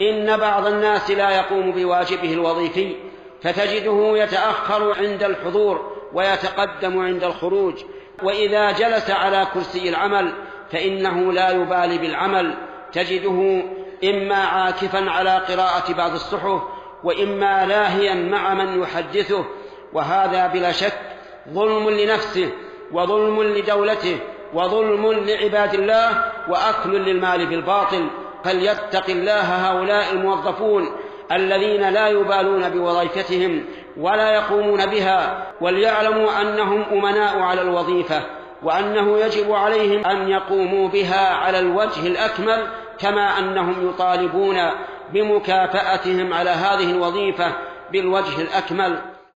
إن بعض الناس لا يقوم بواجبه الوظيفي فتجده يتأخر عند الحضور ويتقدم عند الخروج وإذا جلس على كرسي العمل فإنه لا يبالي بالعمل تجده إما عاكفا على قراءة بعض الصحف وإما لاهيا مع من يحدثه وهذا بلا شك ظلم لنفسه وظلم لدولته وظلم لعباد الله وأكل للمال بالباطل. فليتق الله هؤلاء الموظفون الذين لا يبالون بوظيفتهم ولا يقومون بها وليعلموا أنهم أمناء على الوظيفة وأنه يجب عليهم أن يقوموا بها على الوجه الأكمل كما أنهم يطالبون بمكافأتهم على هذه الوظيفة بالوجه الأكمل.